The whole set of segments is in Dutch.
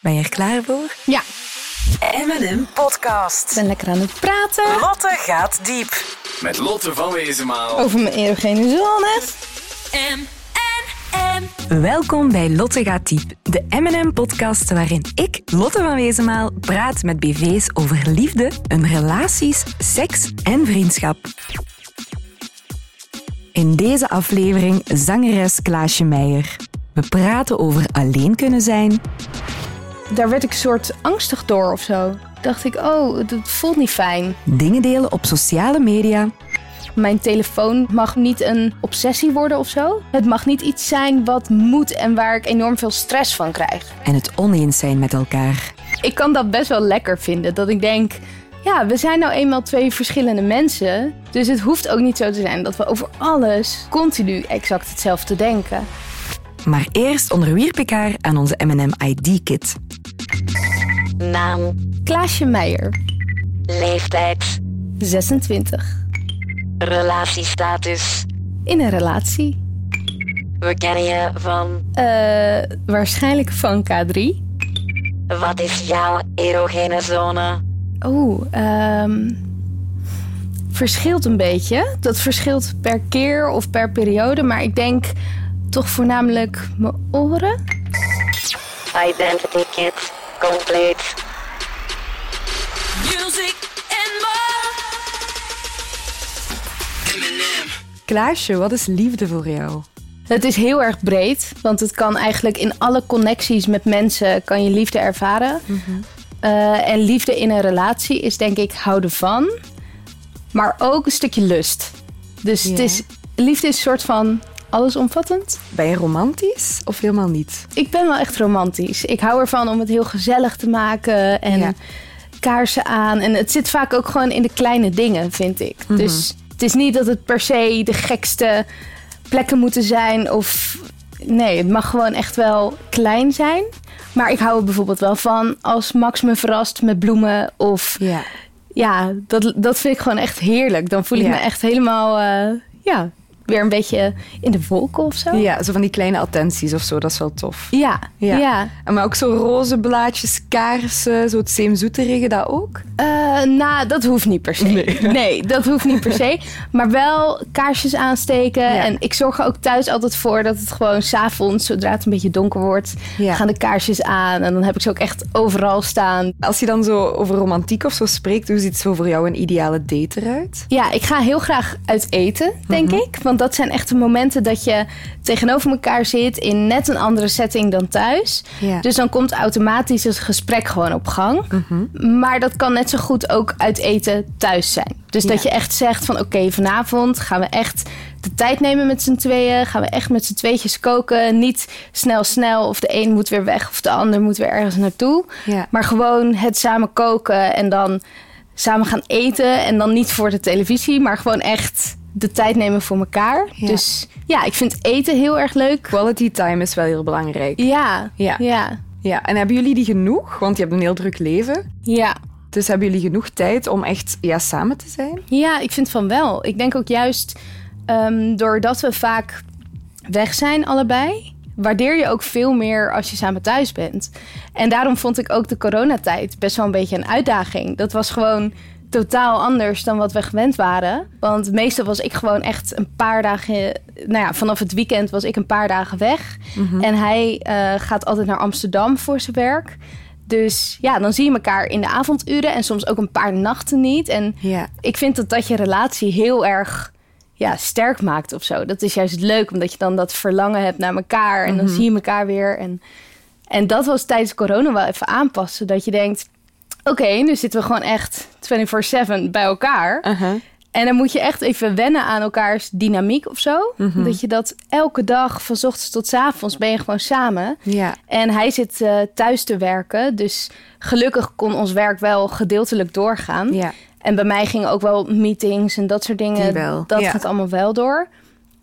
Ben je er klaar voor? Ja, M&M Podcast. ik ben lekker aan het praten Lotte gaat diep. Met Lotte van Wezenmaal. over mijn erogene zone. Welkom bij Lotte gaat diep, de M&M Podcast waarin ik, Lotte van Wezenmaal, praat met BV's over liefde, hun relaties, seks en vriendschap. In deze aflevering zangeres Klaasje Meijer. We praten over alleen kunnen zijn, Daar werd ik soort angstig door of zo. Dacht ik, oh, het voelt niet fijn. dingen delen op sociale media Mijn telefoon mag niet een obsessie worden of zo. Het mag niet iets zijn wat moet en waar ik enorm veel stress van krijg. en het oneens zijn met elkaar. Ik kan dat best wel lekker vinden. Dat ik denk, ja, we zijn nou eenmaal twee verschillende mensen. Dus het hoeft ook niet zo te zijn dat we over alles continu exact hetzelfde denken. Maar eerst onderwierp ik haar aan onze M&M ID-kit. Naam, Klaasje Meijer, leeftijd, 26. relatiestatus. In een relatie. We kennen je van Eh, waarschijnlijk van K3. wat is jouw erogene zone? Oeh, ehm, verschilt een beetje. Dat verschilt per keer of per periode. Maar ik denk toch voornamelijk mijn oren. Identity kit, compleet. Music and more. Klaasje, wat is liefde voor jou? Het is heel erg breed. Want het kan eigenlijk in alle connecties met mensen... kan je liefde ervaren. Eh, en liefde in een relatie is denk ik houden van. Maar ook een stukje lust. Dus het is, liefde is een soort van allesomvattend. Ben je romantisch of helemaal niet? Ik ben wel echt romantisch. Ik hou ervan om het heel gezellig te maken en Ja. kaarsen aan. En het zit vaak ook gewoon in de kleine dingen, vind ik. Mhm. Dus het is niet dat het per se de gekste plekken moeten zijn of... Nee, het mag gewoon echt wel klein zijn. Maar ik hou er bijvoorbeeld wel van als Max me verrast met bloemen of... Ja. Ja, dat, dat vind ik gewoon echt heerlijk. Dan voel ik Ja. me echt helemaal, eh, ja, weer een beetje in de wolken of zo. Ja, zo van die kleine attenties of zo, dat is wel tof. Ja, Ja. ja. En maar ook zo roze blaadjes, kaarsen, zo het zeemzoeterige, dat ook? Eh, nou, dat hoeft niet per se. Nee. dat hoeft niet per se. Maar wel kaarsjes aansteken. Ja. En ik zorg er ook thuis altijd voor dat het gewoon s'avonds, zodra het een beetje donker wordt, Ja. gaan de kaarsjes aan. En dan heb ik ze ook echt overal staan. Als je dan zo over romantiek of zo spreekt, hoe ziet zo voor jou een ideale date eruit? Ja, ik ga heel graag uit eten, denk ik. Want dat zijn echt de momenten dat je tegenover elkaar zit in net een andere setting dan thuis. Ja. Dus dan komt automatisch het gesprek gewoon op gang. Maar dat kan net zo goed ook uit eten thuis zijn. Dus dat Ja. je echt zegt van oké, vanavond gaan we echt de tijd nemen met z'n tweeën. Gaan we echt met z'n tweetjes koken. Niet snel snel of de een moet weer weg of de ander moet weer ergens naartoe. Ja. Maar gewoon het samen koken en dan samen gaan eten. En dan niet voor de televisie, maar gewoon echt de tijd nemen voor elkaar. Ja. Dus ja, ik vind eten heel erg leuk. Quality time is wel heel belangrijk. Ja, Ja. ja, Ja, en hebben jullie die genoeg? Want je hebt een heel druk leven. ja. Dus hebben jullie genoeg tijd om echt ja, samen te zijn? Ja, ik vind van wel. Ik denk ook juist ehm, doordat we vaak weg zijn allebei, waardeer je ook veel meer als je samen thuis bent. En daarom vond ik ook de coronatijd best wel een beetje een uitdaging. Dat was gewoon totaal anders dan wat we gewend waren. Want meestal was ik gewoon echt een paar dagen... Nou ja, vanaf het weekend was ik een paar dagen weg. En hij eh, gaat altijd naar Amsterdam voor zijn werk. Dus ja, dan zie je elkaar in de avonduren en soms ook een paar nachten niet. En ik vind dat dat je relatie heel erg ja, sterk maakt of zo. Dat is juist leuk, omdat je dan dat verlangen hebt naar elkaar. En dan zie je elkaar weer. En, en dat was tijdens corona wel even aanpassen. Dat je denkt, oké, nu zitten we gewoon echt 24-7 bij elkaar. Uh-huh. En dan moet je echt even wennen aan elkaars dynamiek of zo. Dat je dat elke dag, van 's ochtends tot 's avonds, ben je gewoon samen. Ja. En hij zit eh, thuis te werken. Dus gelukkig kon ons werk wel gedeeltelijk doorgaan. Ja. En bij mij gingen ook wel meetings en dat soort dingen. Dat ja. gaat allemaal wel door.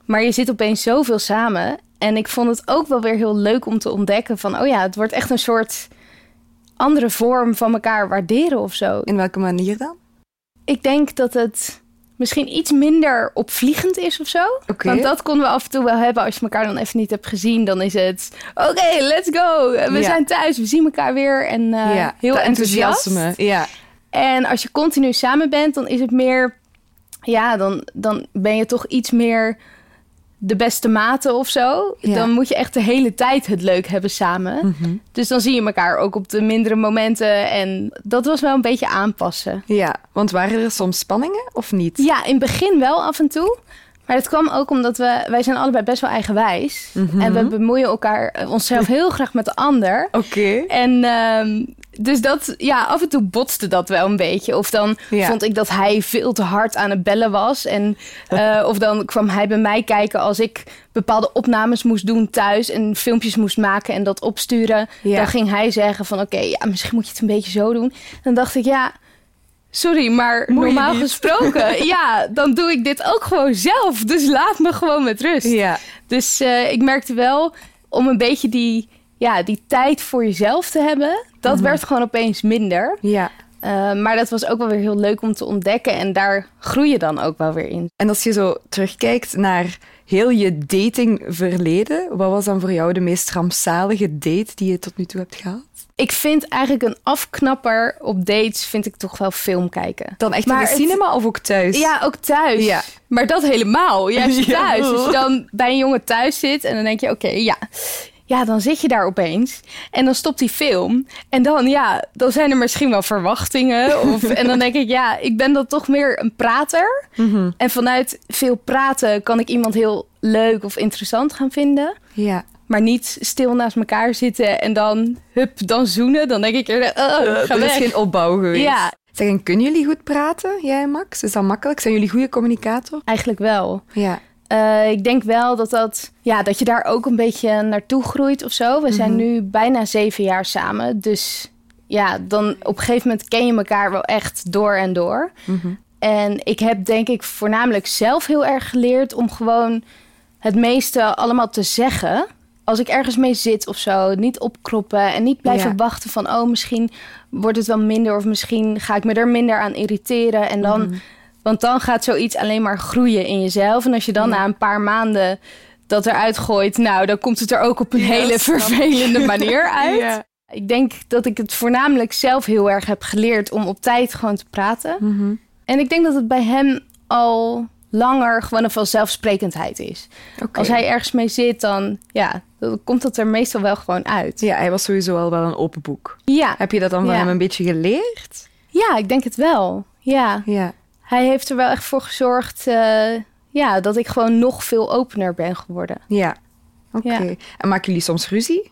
Maar je zit opeens zoveel samen. En ik vond het ook wel weer heel leuk om te ontdekken van... oh ja, het wordt echt een soort andere vorm van elkaar waarderen of zo. In welke manier dan? Ik denk dat het misschien iets minder opvliegend is of zo. Oké. Want dat konden we af en toe wel hebben. Als je elkaar dan even niet hebt gezien, dan is het... Oké, let's go. We Ja. zijn thuis, we zien elkaar weer. En eh, ja, heel enthousiast. enthousiasme. Ja. En als je continu samen bent, dan is het meer... Ja, dan, dan ben je toch iets meer de beste mate of zo. Ja. Dan moet je echt de hele tijd het leuk hebben samen. Mhm. Dus dan zie je elkaar ook op de mindere momenten. En dat was wel een beetje aanpassen. ja, want waren er soms spanningen of niet? Ja, in het begin wel af en toe. Maar dat kwam ook omdat we... Wij zijn allebei best wel eigenwijs. Mhm. En we bemoeien elkaar, eh, onszelf heel graag met de ander. Oké. En ehm, dus dat, ja, af en toe botste dat wel een beetje. Of dan Ja. vond ik dat hij veel te hard aan het bellen was. En, eh, of dan kwam hij bij mij kijken als ik bepaalde opnames moest doen thuis. En filmpjes moest maken en dat opsturen. Ja. Dan ging hij zeggen van oké, ja, misschien moet je het een beetje zo doen. Dan dacht ik, ja, sorry, maar Moet normaal gesproken, ja, dan doe ik dit ook gewoon zelf. Dus laat me gewoon met rust. Ja. Dus eh, ik merkte wel om een beetje die, ja, die tijd voor jezelf te hebben. Dat werd gewoon opeens minder. Ja. Eh, maar dat was ook wel weer heel leuk om te ontdekken. En daar groei je dan ook wel weer in. En als je zo terugkijkt naar heel je datingverleden, wat was dan voor jou de meest rampzalige date die je tot nu toe hebt gehad? Ik vind eigenlijk een afknapper op dates vind ik toch wel film kijken. Dan echt Maar in de het- cinema of ook thuis? Ja, ook thuis. Ja. Maar dat helemaal. Juist Ja. thuis. Als je dan bij een jongen thuis zit en dan denk je, oké, ja. Ja, dan zit je daar opeens en dan stopt die film. En dan, ja, dan zijn er misschien wel verwachtingen. Of, en dan denk ik, ja, ik ben dan toch meer een prater. Mhm. En vanuit veel praten kan ik iemand heel leuk of interessant gaan vinden. Ja. Maar niet stil naast elkaar zitten en dan, hup, dan zoenen. Dan denk ik eerder, uh, ga er is geen opbouw geweest. Ja. Zeg, en kunnen jullie goed praten, jij en Max? Is dat makkelijk? Zijn jullie goede communicator? Eigenlijk wel. Ja. Eh, ik denk wel dat, dat, ja, dat je daar ook een beetje naartoe groeit of zo. We zijn nu bijna zeven jaar samen. Dus ja, dan op een gegeven moment ken je elkaar wel echt door en door. En ik heb denk ik voornamelijk zelf heel erg geleerd om gewoon het meeste allemaal te zeggen. Als ik ergens mee zit of zo, niet opkroppen en niet blijven Ja. wachten van, oh, misschien wordt het wel minder of misschien ga ik me er minder aan irriteren. En dan, want dan gaat zoiets alleen maar groeien in jezelf. En als je dan na een paar maanden dat eruit gooit, nou, dan komt het er ook op een Ja, hele vervelende manier uit. Ik denk dat ik het voornamelijk zelf heel erg heb geleerd om op tijd gewoon te praten. Mhm. En ik denk dat het bij hem al langer gewoon een vanzelfsprekendheid is. Als hij ergens mee zit, dan, ja, dan komt dat er meestal wel gewoon uit. Ja, hij was sowieso al wel een open boek. Ja, Heb je dat dan van Ja. hem een beetje geleerd? ja ik denk het wel. Ja, Ja. hij heeft er wel echt voor gezorgd eh, ja, dat ik gewoon nog veel opener ben geworden. Ja. Oké. Ja. En maken jullie soms ruzie?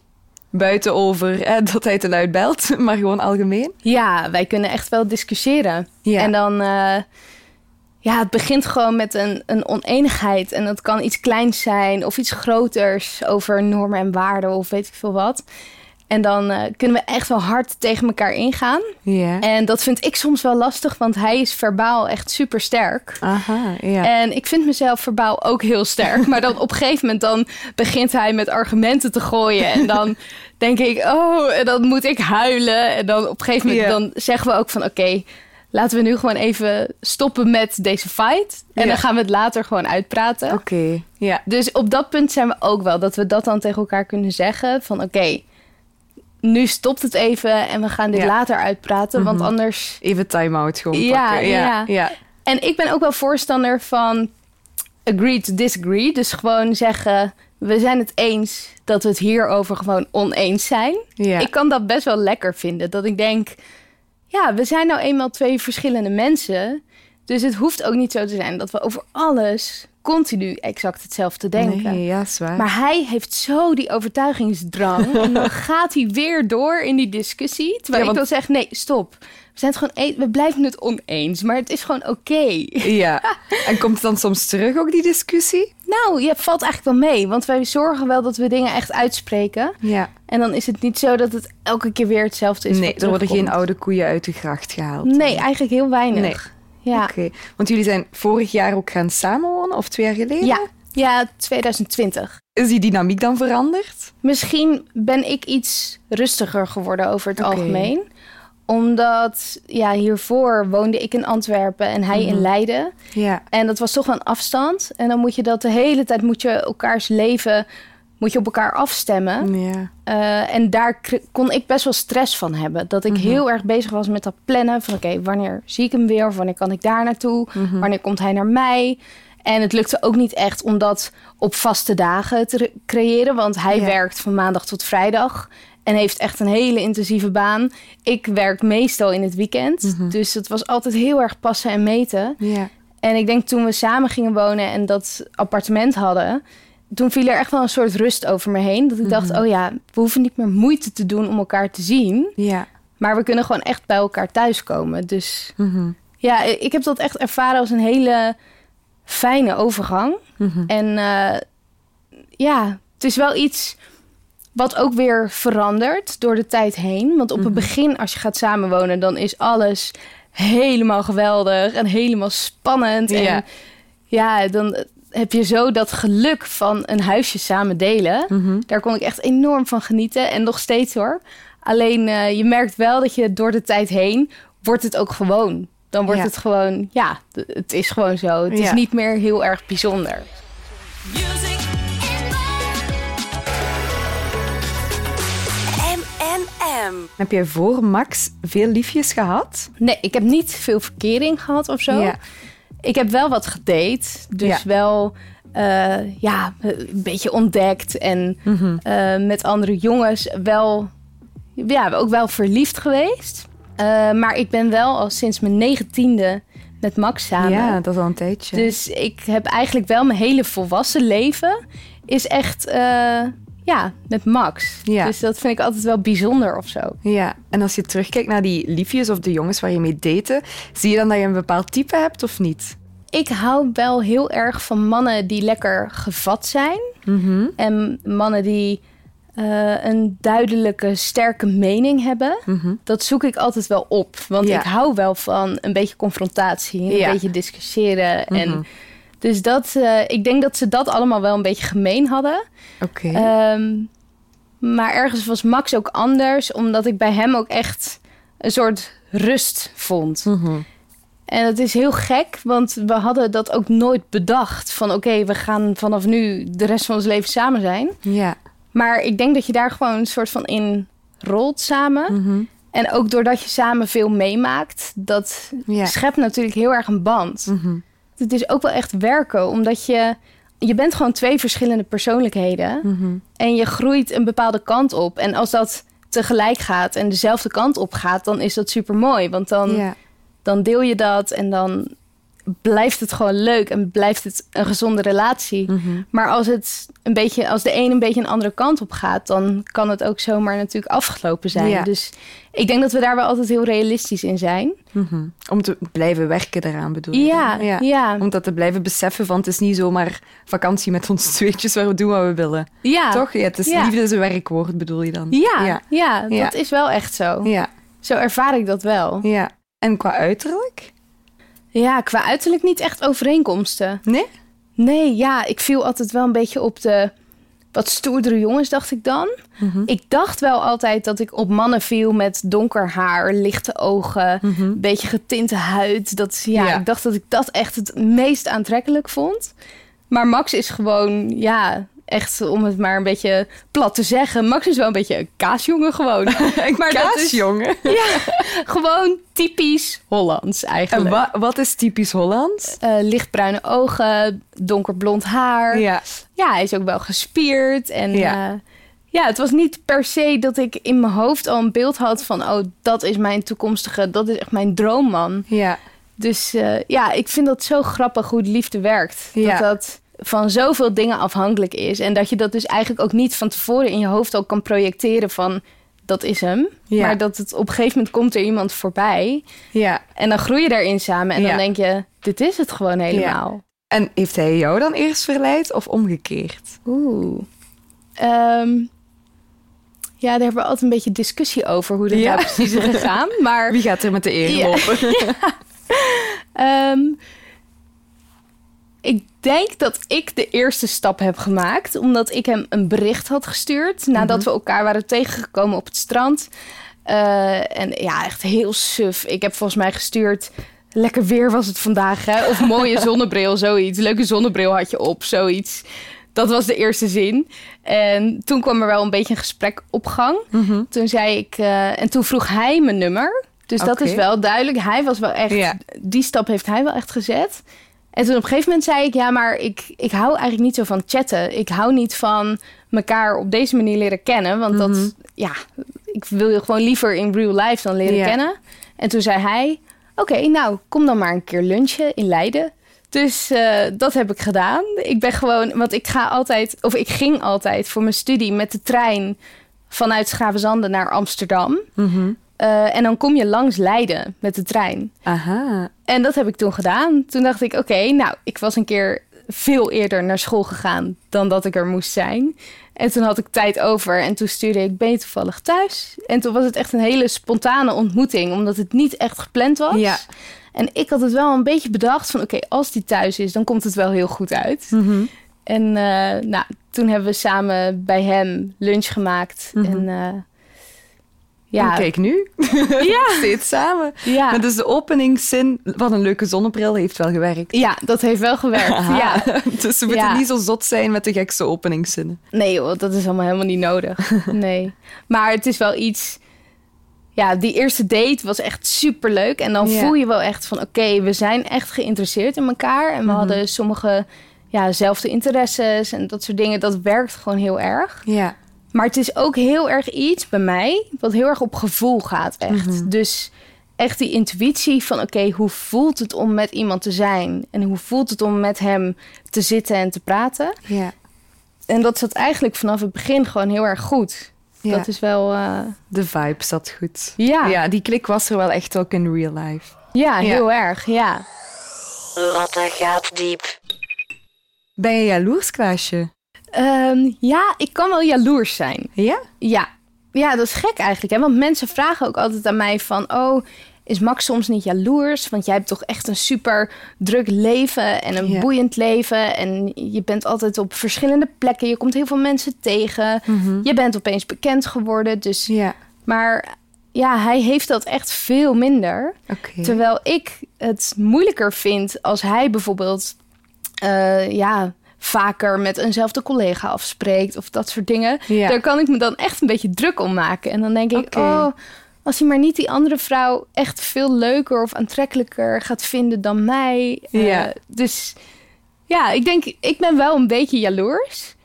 Buiten over eh, dat hij te luid belt, maar gewoon algemeen? Ja, wij kunnen echt wel discussiëren. Ja. En dan, eh, ja, het begint gewoon met een, een oneenigheid. En dat kan iets kleins zijn of iets groters over normen en waarden of weet ik veel wat. En dan eh, kunnen we echt wel hard tegen elkaar ingaan. Ja. En dat vind ik soms wel lastig, want hij is verbaal echt super sterk. Aha, ja. En ik vind mezelf verbaal ook heel sterk. Maar dan op een gegeven moment dan begint hij met argumenten te gooien. En dan denk ik, oh, en dan moet ik huilen. En dan op een gegeven moment Ja. dan zeggen we ook van, oké, laten we nu gewoon even stoppen met deze fight. En Ja. dan gaan we het later gewoon uitpraten. Oké. Ja. Dus op dat punt zijn we ook wel, dat we dat dan tegen elkaar kunnen zeggen. Van oké, nu stopt het even en we gaan dit Ja. later uitpraten. Want anders Even time-out gewoon Ja, pakken. Ja, ja. ja. En ik ben ook wel voorstander van agree to disagree. Dus gewoon zeggen, we zijn het eens dat we het hierover gewoon oneens zijn. Ja. Ik kan dat best wel lekker vinden. Dat ik denk, ja, we zijn nou eenmaal twee verschillende mensen. Dus het hoeft ook niet zo te zijn dat we over alles continu exact hetzelfde denken. Nee, ja, zwaar. Maar hij heeft zo die overtuigingsdrang. en dan gaat hij weer door in die discussie. Terwijl Ja, ik wil zeggen, nee, stop. We, zijn het gewoon e- we blijven het oneens, maar het is gewoon oké. Ja. En komt het dan soms terug ook, die discussie? Nou, je valt eigenlijk wel mee. Want wij zorgen wel dat we dingen echt uitspreken. Ja. En dan is het niet zo dat het elke keer weer hetzelfde is. nee, er worden geen oude koeien uit de gracht gehaald. Nee, eigenlijk heel weinig. Nee. Ja. Oké. Want jullie zijn vorig jaar ook gaan samenwonen, of twee jaar geleden? Ja. ja, 2020. Is die dynamiek dan veranderd? Misschien ben ik iets rustiger geworden over het algemeen. Omdat ja, hiervoor woonde ik in Antwerpen en hij in Leiden. Ja. En dat was toch een afstand. En dan moet je dat de hele tijd moet je elkaars leven moet je op elkaar afstemmen. Ja. Eh, en daar kon ik best wel stress van hebben. Dat ik heel erg bezig was met dat plannen. Van oké, wanneer zie ik hem weer? Of wanneer kan ik daar naartoe? Wanneer komt hij naar mij? En het lukte ook niet echt om dat op vaste dagen te re- creëren. Want hij Ja. werkt van maandag tot vrijdag. En heeft echt een hele intensieve baan. Ik werk meestal in het weekend. Dus het was altijd heel erg passen en meten. Ja. En ik denk toen we samen gingen wonen en dat appartement hadden, toen viel er echt wel een soort rust over me heen. Dat ik dacht, oh ja, we hoeven niet meer moeite te doen om elkaar te zien. Ja. Maar we kunnen gewoon echt bij elkaar thuiskomen. Dus Mhm. ja, ik heb dat echt ervaren als een hele fijne overgang. Mhm. En eh, ja, het is wel iets wat ook weer verandert door de tijd heen. Want op Mhm. het begin, als je gaat samenwonen, dan is alles helemaal geweldig en helemaal spannend. Ja. En ja, dan heb je zo dat geluk van een huisje samen delen. Mhm. Daar kon ik echt enorm van genieten. En nog steeds hoor. Alleen eh, je merkt wel dat je door de tijd heen wordt het ook gewoon. Dan wordt Ja. het gewoon, ja, het is gewoon zo. Het is niet meer heel erg bijzonder. Music M&M. Heb jij voor Max veel liefjes gehad? Nee, ik heb niet veel verkering gehad of zo. Ja. Ik heb wel wat gedate. Dus Ja. wel eh, ja, een beetje ontdekt. En Mhm. eh, met andere jongens wel, ja, ook wel verliefd geweest. Eh, maar ik ben wel al sinds mijn negentiende met Max samen. Ja, dat is al een tijdje. Dus ik heb eigenlijk wel mijn hele volwassen leven is echt ja, met Max. Ja. Dus dat vind ik altijd wel bijzonder of zo. Ja, en als je terugkijkt naar die liefjes of de jongens waar je mee date, zie je dan dat je een bepaald type hebt of niet? Ik hou wel heel erg van mannen die lekker gevat zijn. Mhm. En mannen die eh, een duidelijke, sterke mening hebben. Mhm. Dat zoek ik altijd wel op. Want Ja. ik hou wel van een beetje confrontatie. Een Ja. beetje discussiëren. Mhm. En dus dat, eh, ik denk dat ze dat allemaal wel een beetje gemeen hadden. Oké. Ehm, maar ergens was Max ook anders, omdat ik bij hem ook echt een soort rust vond. Mhm. En het is heel gek, want we hadden dat ook nooit bedacht. Van oké, we gaan vanaf nu de rest van ons leven samen zijn. Ja. Maar ik denk dat je daar gewoon een soort van in rolt samen. Mhm. En ook doordat je samen veel meemaakt, dat Ja. schept natuurlijk heel erg een band. Mhm. Het is ook wel echt werken, omdat je... Je bent gewoon twee verschillende persoonlijkheden. Mhm. En je groeit een bepaalde kant op. En als dat tegelijk gaat en dezelfde kant op gaat, dan is dat super mooi. Want dan, Ja. dan deel je dat en dan blijft het gewoon leuk en blijft het een gezonde relatie. Mhm. Maar als het een beetje, als de een een beetje een andere kant op gaat, dan kan het ook zomaar natuurlijk afgelopen zijn. Ja. Dus ik denk dat we daar wel altijd heel realistisch in zijn. Mhm. Om te blijven werken eraan bedoel je? Ja, dan? ja. Om dat te blijven beseffen van het is niet zomaar vakantie met ons tweetjes waar we doen wat we willen. Ja. Toch? Ja, het is Ja. liefde is een werkwoord bedoel je dan? Ja, Ja. ja, Ja. dat is wel echt zo. Ja. Zo ervaar ik dat wel. ja. En qua uiterlijk? Ja, qua uiterlijk niet echt overeenkomsten. Nee? Nee, ja, ik viel altijd wel een beetje op de wat stoerdere jongens, dacht ik dan. Mhm. Ik dacht wel altijd dat ik op mannen viel met donker haar, lichte ogen, een beetje getinte huid. Dat, ja, Mhm. Ja. Ik dacht dat ik dat echt het meest aantrekkelijk vond. Maar Max is gewoon, ja, echt om het maar een beetje plat te zeggen. Max is wel een beetje een kaasjongen gewoon. maar dat is Kaasjongen. gewoon typisch Hollands En eigenlijk. wa- wat is typisch Hollands? Eh, lichtbruine ogen, donkerblond haar. Ja. Ja, hij is ook wel gespierd. En Ja. ja. ja, het was niet per se dat ik in mijn hoofd al een beeld had van... oh, dat is mijn toekomstige, dat is echt mijn droomman. Ja. Dus eh, ja, ik vind dat zo grappig hoe de liefde werkt. Ja. Dat dat van zoveel dingen afhankelijk is. En dat je dat dus eigenlijk ook niet van tevoren in je hoofd al kan projecteren van... dat is hem. Ja. Maar dat het op een gegeven moment komt er iemand voorbij... Ja. en dan groei je daarin samen. En Ja. dan denk je, dit is het gewoon helemaal. En heeft hij jou dan eerst verleid of omgekeerd? Oeh. Ehm, ja, daar hebben we altijd een beetje discussie over hoe dat Ja. nou precies is gegaan. Maar Wie gaat er met de eer Ja. lopen? ehm, ik denk dat ik de eerste stap heb gemaakt. Omdat ik hem een bericht had gestuurd. Nadat we elkaar waren tegengekomen op het strand. Eh, en ja, echt heel suf. Ik heb volgens mij gestuurd... Lekker weer was het vandaag, hè? Of mooie zonnebril, zoiets. Leuke zonnebril had je op, zoiets. Dat was de eerste zin. En toen kwam er wel een beetje een gesprek op gang. Mhm. Toen zei ik... eh, en toen vroeg hij mijn nummer. Dus dat is wel duidelijk. Hij was wel echt... Ja. Die stap heeft hij wel echt gezet. En toen op een gegeven moment zei ik... Ja, maar ik, ik hou eigenlijk niet zo van chatten. Ik hou niet van elkaar op deze manier leren kennen. Want Mhm. dat... Ja, ik wil je gewoon liever in real life dan leren kennen. En toen zei hij... Oké, nou, kom dan maar een keer lunchen in Leiden. Dus eh, dat heb ik gedaan. Ik ben gewoon... Want ik ga altijd... Of ik ging altijd voor mijn studie met de trein... vanuit Schavenzanden naar Amsterdam. Mhm. Eh, en dan kom je langs Leiden met de trein. Aha. En dat heb ik toen gedaan. Toen dacht ik, oké, nou, ik was een keer veel eerder naar school gegaan dan dat ik er moest zijn. En toen had ik tijd over en toen stuurde ik, ben toevallig thuis? En toen was het echt een hele spontane ontmoeting, omdat het niet echt gepland was. Ja. En ik had het wel een beetje bedacht van, oké, als die thuis is, dan komt het wel heel goed uit. Mhm. En eh, nou, toen hebben we samen bij hem lunch gemaakt. Mhm. En eh, Ja. ja, Kijk nu. ja, Steeds samen. ja. Maar dus de openingszin van een leuke zonnebril heeft wel gewerkt. ja, dat heeft wel gewerkt. Aha. Ja. Dus we moeten Ja. niet zo zot zijn met de gekste openingszinnen. Nee, joh, dat is allemaal helemaal niet nodig. Nee. Maar het is wel iets. Ja, die eerste date was echt super leuk. En dan Ja. voel je wel echt van: oké, we zijn echt geïnteresseerd in elkaar. En we Mhm. hadden sommige ja, zelfde interesses en dat soort dingen. Dat werkt gewoon heel erg. Ja. Maar het is ook heel erg iets bij mij wat heel erg op gevoel gaat, echt. Mhm. Dus echt die intuïtie van: oké, hoe voelt het om met iemand te zijn? En hoe voelt het om met hem te zitten en te praten? Ja. En dat zat eigenlijk vanaf het begin gewoon heel erg goed. ja. Dat is wel, eh, De vibe zat goed. ja. ja. Ja, die klik was er wel echt ook in real life. heel erg, ja. Lotte gaat diep. Ben je jaloers, Klaasje? Ehm, ja, ik kan wel jaloers zijn. Ja? Ja. ja, dat is gek eigenlijk. Hè? Want mensen vragen ook altijd aan mij van... oh, is Max soms niet jaloers? Want jij hebt toch echt een super druk leven en een Ja. boeiend leven. En je bent altijd op verschillende plekken. Je komt heel veel mensen tegen. Je bent opeens bekend geworden. Dus, Ja. maar ja, hij heeft dat echt veel minder. Terwijl ik het moeilijker vind als hij bijvoorbeeld eh, ja, vaker met eenzelfde collega afspreekt of dat soort dingen. Ja. Daar kan ik me dan echt een beetje druk om maken. En dan denk ik, oh, als hij maar niet die andere vrouw echt veel leuker of aantrekkelijker gaat vinden dan mij. Eh. Dus ja, ik denk, ik ben wel een beetje jaloers.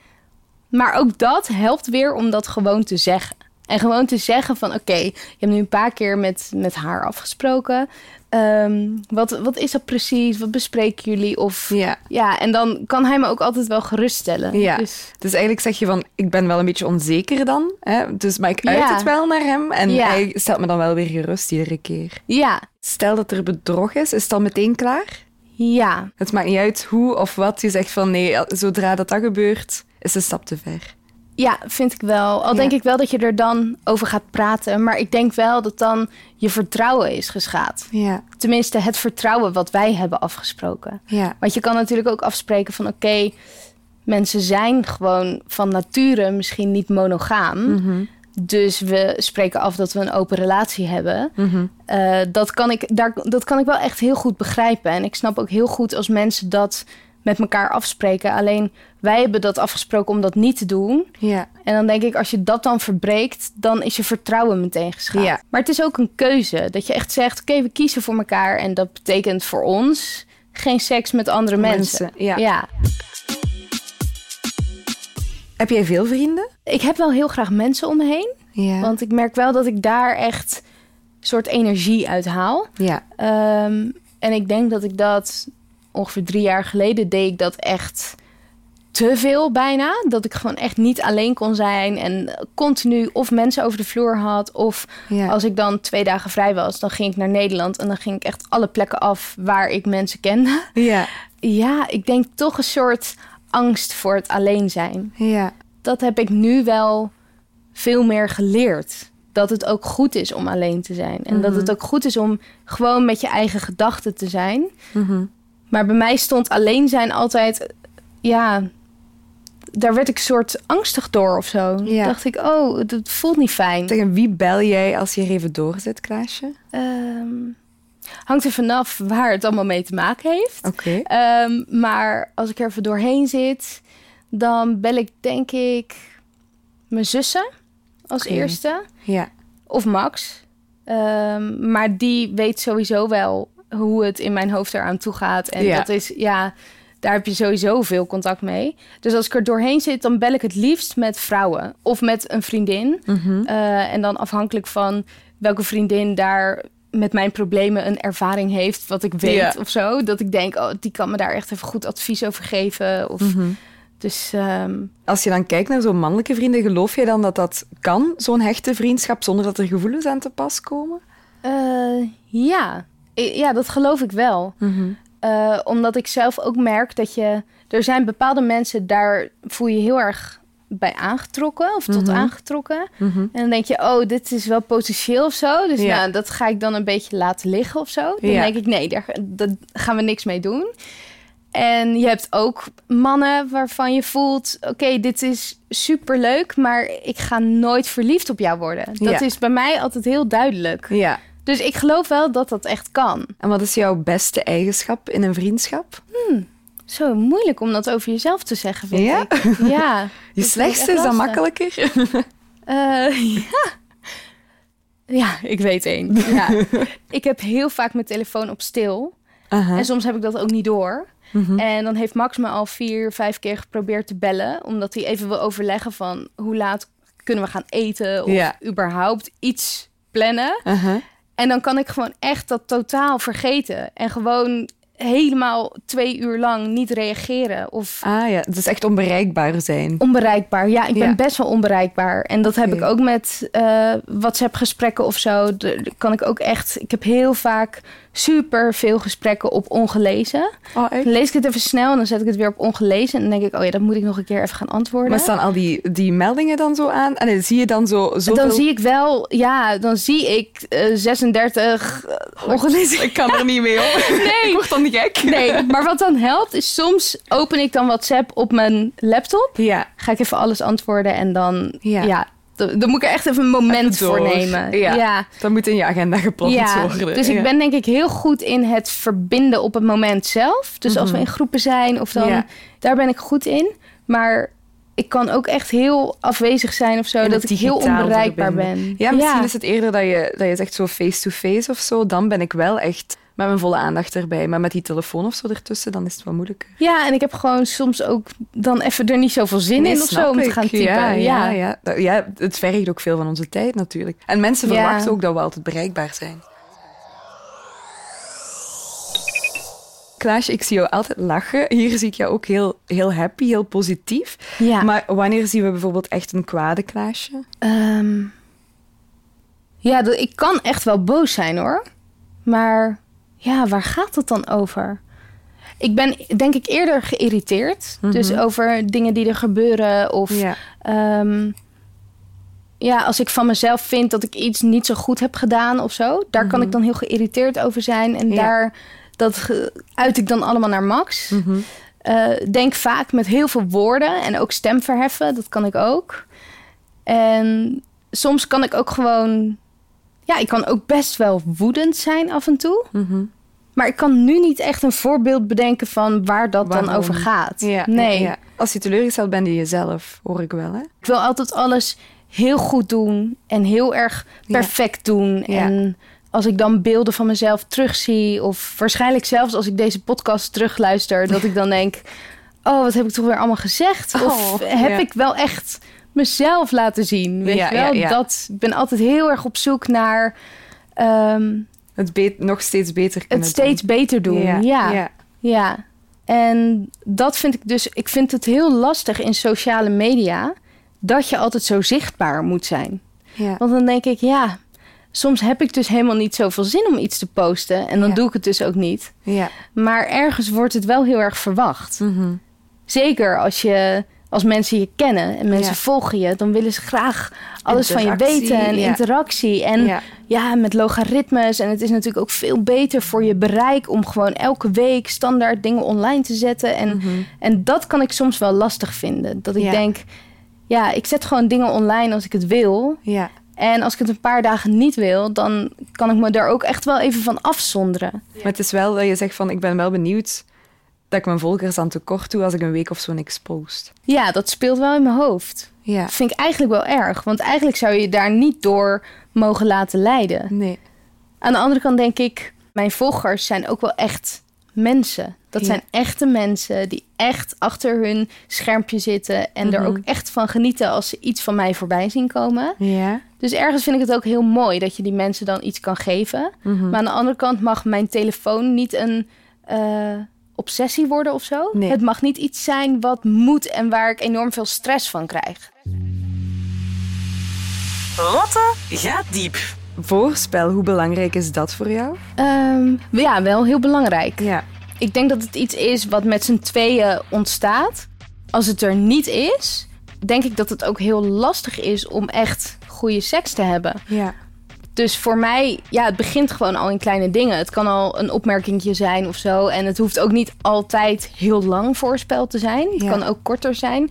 Maar ook dat helpt weer om dat gewoon te zeggen. En gewoon te zeggen van oké, je hebt nu een paar keer met, met haar afgesproken. Ehm, wat, wat is dat precies? Wat bespreken jullie? Of Ja. ja, en dan kan hij me ook altijd wel geruststellen. Ja. Dus, Dus eigenlijk zeg je van, ik ben wel een beetje onzeker dan. Hè? Dus, maar ik uit Ja. het wel naar hem. En Ja. hij stelt me dan wel weer gerust iedere keer. ja, Stel dat er bedrog is, is het dan meteen klaar? ja, Het maakt niet uit hoe of wat. Je zegt van, nee, zodra dat dat gebeurt, is een stap te ver. Ja, vind ik wel. Al Ja. denk ik wel dat je er dan over gaat praten. Maar ik denk wel dat dan je vertrouwen is geschaad. Ja. Tenminste, het vertrouwen wat wij hebben afgesproken. Ja. Want je kan natuurlijk ook afspreken van oké, mensen zijn gewoon van nature misschien niet monogaam. Mhm. Dus we spreken af dat we een open relatie hebben. Mhm. Eh, dat, kan ik, daar, dat kan ik wel echt heel goed begrijpen. En ik snap ook heel goed als mensen dat met elkaar afspreken. Alleen wij hebben dat afgesproken om dat niet te doen. Ja. En dan denk ik, als je dat dan verbreekt, dan is je vertrouwen meteen geschaad. Ja. Maar het is ook een keuze. Dat je echt zegt, oké, we kiezen voor elkaar. En dat betekent voor ons geen seks met andere mensen. Mensen, ja. ja. Heb jij veel vrienden? Ik heb wel heel graag mensen om me heen. Ja. Want ik merk wel dat ik daar echt soort energie uit haal. Ja. Ehm, en ik denk dat ik dat ongeveer drie jaar geleden deed ik dat echt te veel bijna. Dat ik gewoon echt niet alleen kon zijn en continu of mensen over de vloer had. Of Ja. als ik dan twee dagen vrij was, dan ging ik naar Nederland en dan ging ik echt alle plekken af waar ik mensen kende. Ja. Ja, ik denk toch een soort angst voor het alleen zijn. Ja. Dat heb ik nu wel veel meer geleerd. Dat het ook goed is om alleen te zijn. En dat het ook goed is om gewoon met je eigen gedachten te zijn. Mhm. Maar bij mij stond alleen zijn altijd, ja, daar werd ik soort angstig door of zo. Ja. Dacht ik, oh, dat voelt niet fijn. Zeg, en wie bel jij als je er even doorzet, Klaasje? Ehm, hangt er vanaf waar het allemaal mee te maken heeft. Oké. Ehm, maar als ik er even doorheen zit, dan bel ik denk ik mijn zussen als eerste. Ja. Of Max. Ehm, maar die weet sowieso wel hoe het in mijn hoofd eraan toe gaat. En Ja. dat is, ja, daar heb je sowieso veel contact mee. Dus als ik er doorheen zit, dan bel ik het liefst met vrouwen. Of met een vriendin. Mhm. Eh, en dan afhankelijk van welke vriendin daar met mijn problemen een ervaring heeft, wat ik weet Ja. of zo. Dat ik denk, oh, die kan me daar echt even goed advies over geven. Of, Mhm. Dus ehm, Als je dan kijkt naar zo'n mannelijke vrienden, geloof jij dan dat dat kan, zo'n hechte vriendschap, zonder dat er gevoelens aan te pas komen? eh, ja. Ja, dat geloof ik wel. Eh, omdat ik zelf ook merk dat je... Er zijn bepaalde mensen, daar voel je heel erg bij aangetrokken. Of tot Mhm. aangetrokken. En dan denk je, oh, dit is wel potentieel of zo. Dus Ja. nou, dat ga ik dan een beetje laten liggen of zo. Dan Ja. denk ik, nee, daar, daar gaan we niks mee doen. En je hebt ook mannen waarvan je voelt... oké, dit is superleuk, maar ik ga nooit verliefd op jou worden. Dat Ja. is bij mij altijd heel duidelijk. Ja. Dus ik geloof wel dat dat echt kan. En wat is jouw beste eigenschap in een vriendschap? Zo moeilijk om dat over jezelf te zeggen, vind Ja? ik. Ja. Je slechtste echt is dan makkelijker? Eh, ja. Ja, ik weet één. Ja. ik heb heel vaak mijn telefoon op stil. En soms heb ik dat ook niet door. Mhm. En dan heeft Max me al vier, vijf keer geprobeerd te bellen. Omdat hij even wil overleggen van hoe laat kunnen we gaan eten. Of Ja. überhaupt iets plannen. Aha. En dan kan ik gewoon echt dat totaal vergeten. En gewoon helemaal twee uur lang niet reageren. Of Ah ja, is echt onbereikbaar zijn. onbereikbaar. Ja, ik ben best wel onbereikbaar. En dat heb ik ook met eh, WhatsApp-gesprekken of zo. De- kan ik ook echt... Ik heb heel vaak super veel gesprekken op ongelezen. Oh? Dan lees ik het even snel en dan zet ik het weer op ongelezen. En dan denk ik, oh ja, dat moet ik nog een keer even gaan antwoorden. Maar staan al die, die meldingen dan zo aan? En dan zie je dan zo zoveel... dan zie ik wel, ja, dan zie ik eh, 36 eh, ongelezen. Ik kan er niet mee om. Nee. Ik word dan gek. Nee, maar wat dan helpt is soms open ik dan WhatsApp op mijn laptop. Ja. Ga ik even alles antwoorden en dan, Ja. ja, dan, dan moet ik er echt even een moment Even voor nemen. Ja. ja. Dat moet in je agenda gepland Ja, worden. dus ik ben denk ik heel goed in het verbinden op het moment zelf. Dus als we in groepen zijn of dan, Mhm. Daar ben ik goed in. Maar ik kan ook echt heel afwezig zijn of zo, dat het ik heel onbereikbaar ben. Ja, misschien is het eerder dat je, dat je zegt zo face-to-face of zo. Dan ben ik wel echt met mijn volle aandacht erbij. Maar met die telefoon of zo ertussen, dan is het wat moeilijker. Ja, en ik heb gewoon soms ook dan even er niet zoveel zin Nee, in of zo om te gaan typen. Ja, ja, ja. ja. Ja, het vergt ook veel van onze tijd natuurlijk. En mensen verwachten ook dat we altijd bereikbaar zijn. Klaasje, ik zie jou altijd lachen. Hier zie ik jou ook heel, heel happy, heel positief. Ja. Maar wanneer zien we bijvoorbeeld echt een kwade Klaasje? Ehm, ja, ik kan echt wel boos zijn hoor. Maar ja, waar gaat het dan over? Ik ben denk ik eerder geïrriteerd. Dus over dingen die er gebeuren. Of Ja. ehm, ja, als ik van mezelf vind dat ik iets niet zo goed heb gedaan of zo. Daar kan ik dan heel geïrriteerd over zijn. En Mhm. Ja. daar dat uit ik dan allemaal naar Max. Mhm. Eh, denk vaak met heel veel woorden en ook stem verheffen. Dat kan ik ook. En soms kan ik ook gewoon... Ja, ik kan ook best wel woedend zijn af en toe. Mhm. Maar ik kan nu niet echt een voorbeeld bedenken van waar dat dan over gaat. Ja, nee, ja. Als je teleurgesteld bent in jezelf, hoor ik wel. Hè? ik wil altijd alles heel goed doen en heel erg perfect doen. En als ik dan beelden van mezelf terugzie, of waarschijnlijk zelfs als ik deze podcast terugluister, dat ik dan denk: Oh, wat heb ik toch weer allemaal gezegd? Of Oh, heb ja. ik wel echt mezelf laten zien? Weet Ja, je wel? ja. Dat, ik ben altijd heel erg op zoek naar ehm, Het nog steeds beter kunnen het steeds beter doen. Ja, ja. en dat vind ik dus. Ik vind het heel lastig in sociale media dat je altijd zo zichtbaar moet zijn. Ja. Want dan denk ik, ja, soms heb ik dus helemaal niet zoveel zin om iets te posten. En dan Ja. doe ik het dus ook niet. Ja. Maar ergens wordt het wel heel erg verwacht. Mhm. Zeker als je als mensen je kennen en mensen Ja. volgen je, dan willen ze graag alles van je weten en ja. interactie. En Ja. ja, met logaritmes. En het is natuurlijk ook veel beter voor je bereik om gewoon elke week standaard dingen online te zetten. En, en dat kan ik soms wel lastig vinden. Dat ik Mhm. Denk, ja, ik zet gewoon dingen online als ik het wil. Ja. En als ik het een paar dagen niet wil, dan kan ik me daar ook echt wel even van afzonderen. Maar het is wel dat je zegt van, ik ben wel benieuwd dat ik mijn volgers aan tekort doe als ik een week of zo niks post. Ja, dat speelt wel in mijn hoofd. Ja. Dat vind ik eigenlijk wel erg. Want eigenlijk zou je je daar niet door mogen laten leiden. Nee. Aan de andere kant denk ik, mijn volgers zijn ook wel echt mensen. Dat Ja. zijn echte mensen die echt achter hun schermpje zitten en er Mhm. ook echt van genieten als ze iets van mij voorbij zien komen. Ja. Dus ergens vind ik het ook heel mooi dat je die mensen dan iets kan geven. Mhm. Maar aan de andere kant mag mijn telefoon niet een eh, obsessie worden of zo. Nee. Het mag niet iets zijn wat moet en waar ik enorm veel stress van krijg. Lotte gaat diep. Voorspel, hoe belangrijk is dat voor jou? Ehm, ja, wel heel belangrijk. Ja. Ik denk dat het iets is wat met z'n tweeën ontstaat. Als het er niet is, denk ik dat het ook heel lastig is om echt goede seks te hebben. Ja. Dus voor mij, ja, het begint gewoon al in kleine dingen. Het kan al een opmerkingje zijn of zo. En het hoeft ook niet altijd heel lang voorspel te zijn. Het Ja. kan ook korter zijn.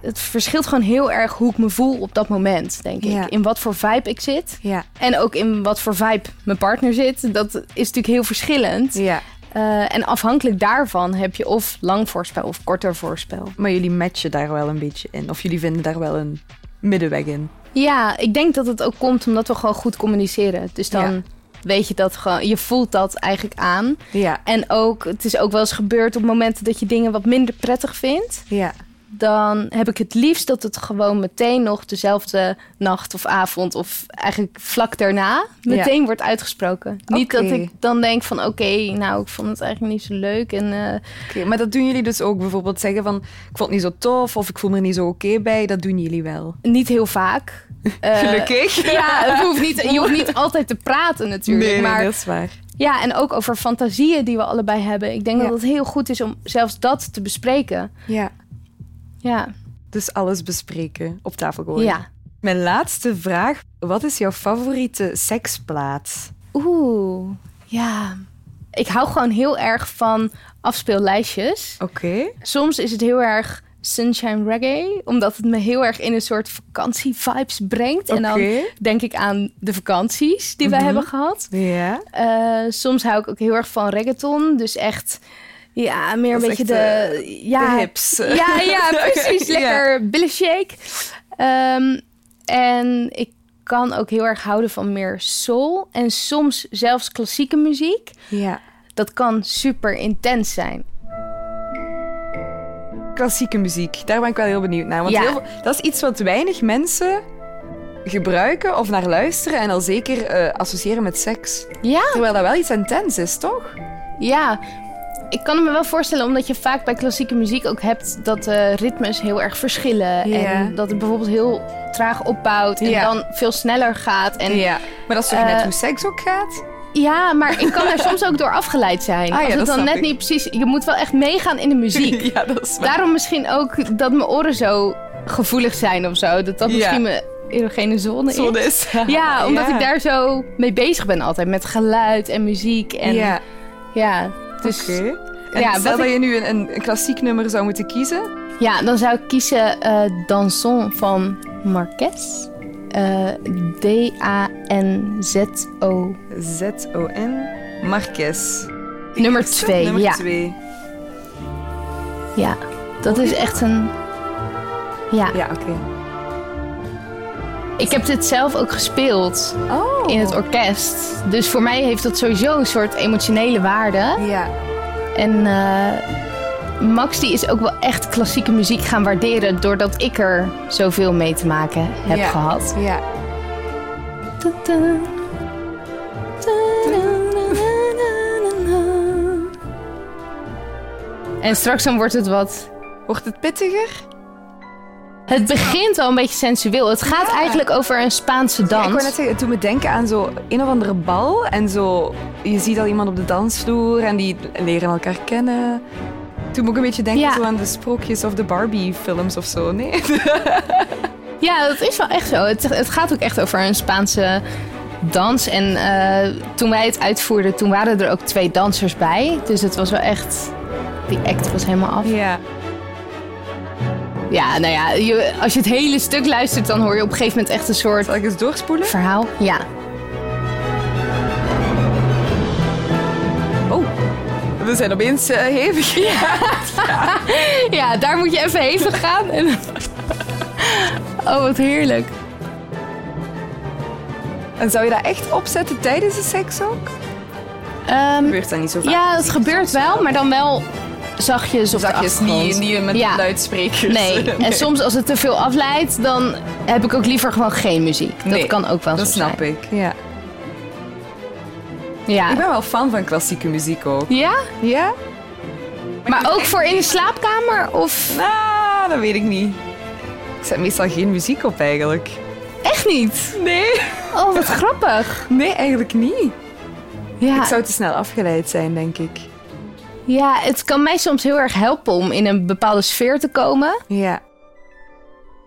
Het verschilt gewoon heel erg hoe ik me voel op dat moment, denk Ja. ik. In wat voor vibe ik zit. Ja. En ook in wat voor vibe mijn partner zit. Dat is natuurlijk heel verschillend. Ja. Eh, en afhankelijk daarvan heb je of lang voorspel of korter voorspel. Maar jullie matchen daar wel een beetje in. Of jullie vinden daar wel een middenweg in. Ja, ik denk dat het ook komt omdat we gewoon goed communiceren. Dus dan Ja. weet je dat gewoon, je voelt dat eigenlijk aan. Ja. En ook, het is ook wel eens gebeurd op momenten dat je dingen wat minder prettig vindt. Ja. Dan heb ik het liefst dat het gewoon meteen nog dezelfde nacht of avond of eigenlijk vlak daarna meteen wordt uitgesproken. Niet dat ik dan denk van oké, nou ik vond het eigenlijk niet zo leuk en Oké, maar dat doen jullie dus ook bijvoorbeeld zeggen van... Ik vond het niet zo tof of ik voel me er niet zo oké bij. Dat doen jullie wel. niet heel vaak. Eh, Gelukkig. Ja, hoeft niet, je hoeft niet altijd te praten natuurlijk. nee, nee, maar dat is waar. ja, en ook over fantasieën die we allebei hebben. Ik denk Ja. dat het heel goed is om zelfs dat te bespreken. Ja. Ja, Dus alles bespreken, op tafel gooien. ja. Mijn laatste vraag. Wat is jouw favoriete seksplaats? Oeh, ja. Ik hou gewoon heel erg van afspeellijstjes. Oké. Soms is het heel erg sunshine reggae, omdat het me heel erg in een soort vakantievibes brengt. En dan denk ik aan de vakanties die wij Mhm. hebben gehad. Ja. Eh, soms hou ik ook heel erg van reggaeton, dus echt, ja, meer een Dat beetje de, eh, ja, de hips. Ja, ja, precies. Ja. Lekker billen shake. Ehm, en ik kan ook heel erg houden van meer soul en soms zelfs klassieke muziek. Ja. Dat kan super intens zijn. Klassieke muziek. Daar ben ik wel heel benieuwd naar. Want Ja. heel veel- dat is iets wat weinig mensen gebruiken of naar luisteren en al zeker eh, associëren met seks. Ja, Terwijl dat wel iets intens is, toch? ja. Ik kan me wel voorstellen, omdat je vaak bij klassieke muziek ook hebt dat de ritmes heel erg verschillen. Ja. En dat het bijvoorbeeld heel traag opbouwt en Ja. dan veel sneller gaat. En Ja. Maar dat is toch Eh, net hoe seks ook gaat? Ja, maar ik kan daar soms ook door afgeleid zijn. Ah ja, Als het dan net ik. niet precies... Je moet wel echt meegaan in de muziek. ja, dat is waar. Daarom misschien ook dat mijn oren zo gevoelig zijn of zo. Dat dat misschien mijn erogene zone is. Zo is. Ja, omdat ik daar zo mee bezig ben altijd. Met geluid en muziek. En Ja, ja dus. En Ja, stel dat ik- je nu een, een klassiek nummer zou moeten kiezen. ja, dan zou ik kiezen eh Danson van Marquez. Eh, D-A-N-Z-O. Z-O-N. Marquez. Nummer twee, Nummer ja. twee. Ja, dat is echt een... Ja, Ja, oké. ik heb dit zelf ook gespeeld Oh. in het orkest. Dus voor mij heeft dat sowieso een soort emotionele waarde. Ja. En eh, Max die is ook wel echt klassieke muziek gaan waarderen... doordat ik er zoveel mee te maken heb Ja. gehad. Ja. En straks dan wordt het wat... Wordt het pittiger? Het begint al een beetje sensueel. Het gaat Ja. eigenlijk over een Spaanse Ja, dans. ik wou net zeggen, het doet me denken aan zo een of andere bal. En zo, je ziet al iemand op de dansvloer en die leren elkaar kennen. Toen moet ik een beetje denken Ja. zo aan de sprookjes of de Barbie-films of zo. Nee? Ja, dat is wel echt zo. Het, het gaat ook echt over een Spaanse dans. En eh, toen wij het uitvoerden, toen waren er ook twee dansers bij. Dus het was wel echt... Die act was helemaal af. Ja. Ja, nou ja, je, als je het hele stuk luistert, dan hoor je op een gegeven moment echt een soort Zal ik eens doorspoelen? verhaal. Ja. Oh, we zijn opeens eh, hevig. ja, daar moet je even hevig gaan. En... Oh, wat heerlijk. En zou je dat echt opzetten tijdens de seks ook? Ehm, Gebeurt dat niet zo vaak? ja, dat gebeurt wel, maar dan wel zachtjes op de Zachtjes, achtergrond. niet, niet met Ja. luidsprekers. Nee, en soms als het te veel afleidt, dan heb ik ook liever gewoon geen muziek. Dat Nee, kan ook wel Dat zo snap zijn. ik, ja. Ja. Ik ben wel fan van klassieke muziek ook. ja? Ja? Maar ook voor in de slaapkamer? Of Nou, dat weet ik niet. Ik zet meestal geen muziek op eigenlijk. echt niet? Nee. Oh, wat grappig. Nee, eigenlijk niet. Ja. Ik zou te snel afgeleid zijn, denk ik. Ja, het kan mij soms heel erg helpen om in een bepaalde sfeer te komen. Ja.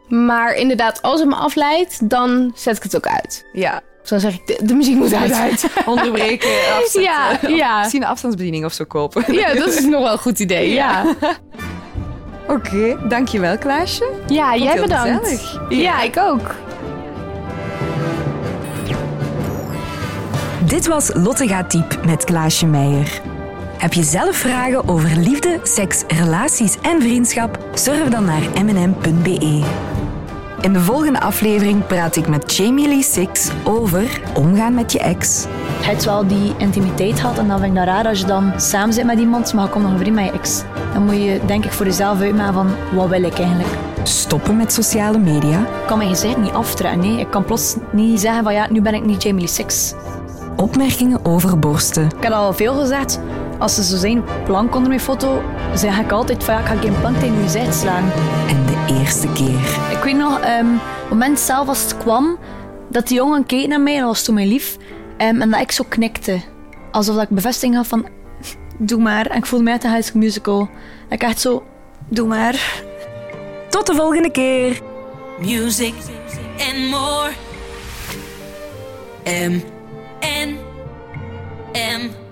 Maar inderdaad, als het me afleidt, dan zet ik het ook uit. Ja. Dus dan zeg ik, de, de muziek moet uit. Onderbreken, afzetten. Ja, ja. Misschien een afstandsbediening of zo kopen. Ja, dat is nog wel een goed idee. Ja, Oké, dankjewel Klaasje. ja jij heel bedankt. gezellig. Ja, ik ook. Dit was Lotte gaat diep met Klaasje Meijer. Heb je zelf vragen over liefde, seks, relaties en vriendschap? Surf dan naar mnm.be. In de volgende aflevering praat ik met Jamie Lee Six over omgaan met je ex. Je hebt wel die intimiteit gehad en dan vind ik dat raar als je dan samen zit met iemand, maar je komt nog een vriend met je ex. Dan moet je denk ik voor jezelf uitmaken van wat wil ik eigenlijk. Stoppen met sociale media. Ik kan mijn gezicht niet aftrekken. Nee. Ik kan plots niet zeggen van ja, nu ben ik niet Jamie Lee Six. Opmerkingen over borsten. Ik heb al veel gezegd. Als ze zo zijn plank onder mijn foto, zeg ik altijd van ja, ik ga geen plank tegen je gezicht slaan. En de eerste keer. Ik weet nog, ehm, het moment zelf als het kwam, dat die jongen keek naar mij, en dat was toen mijn lief, ehm, en dat ik zo knikte. Alsof dat ik bevestiging had van, doe maar. En ik voelde mij uit de High School Musical. Ik echt zo, doe maar. Tot de volgende keer. Music and more. M N M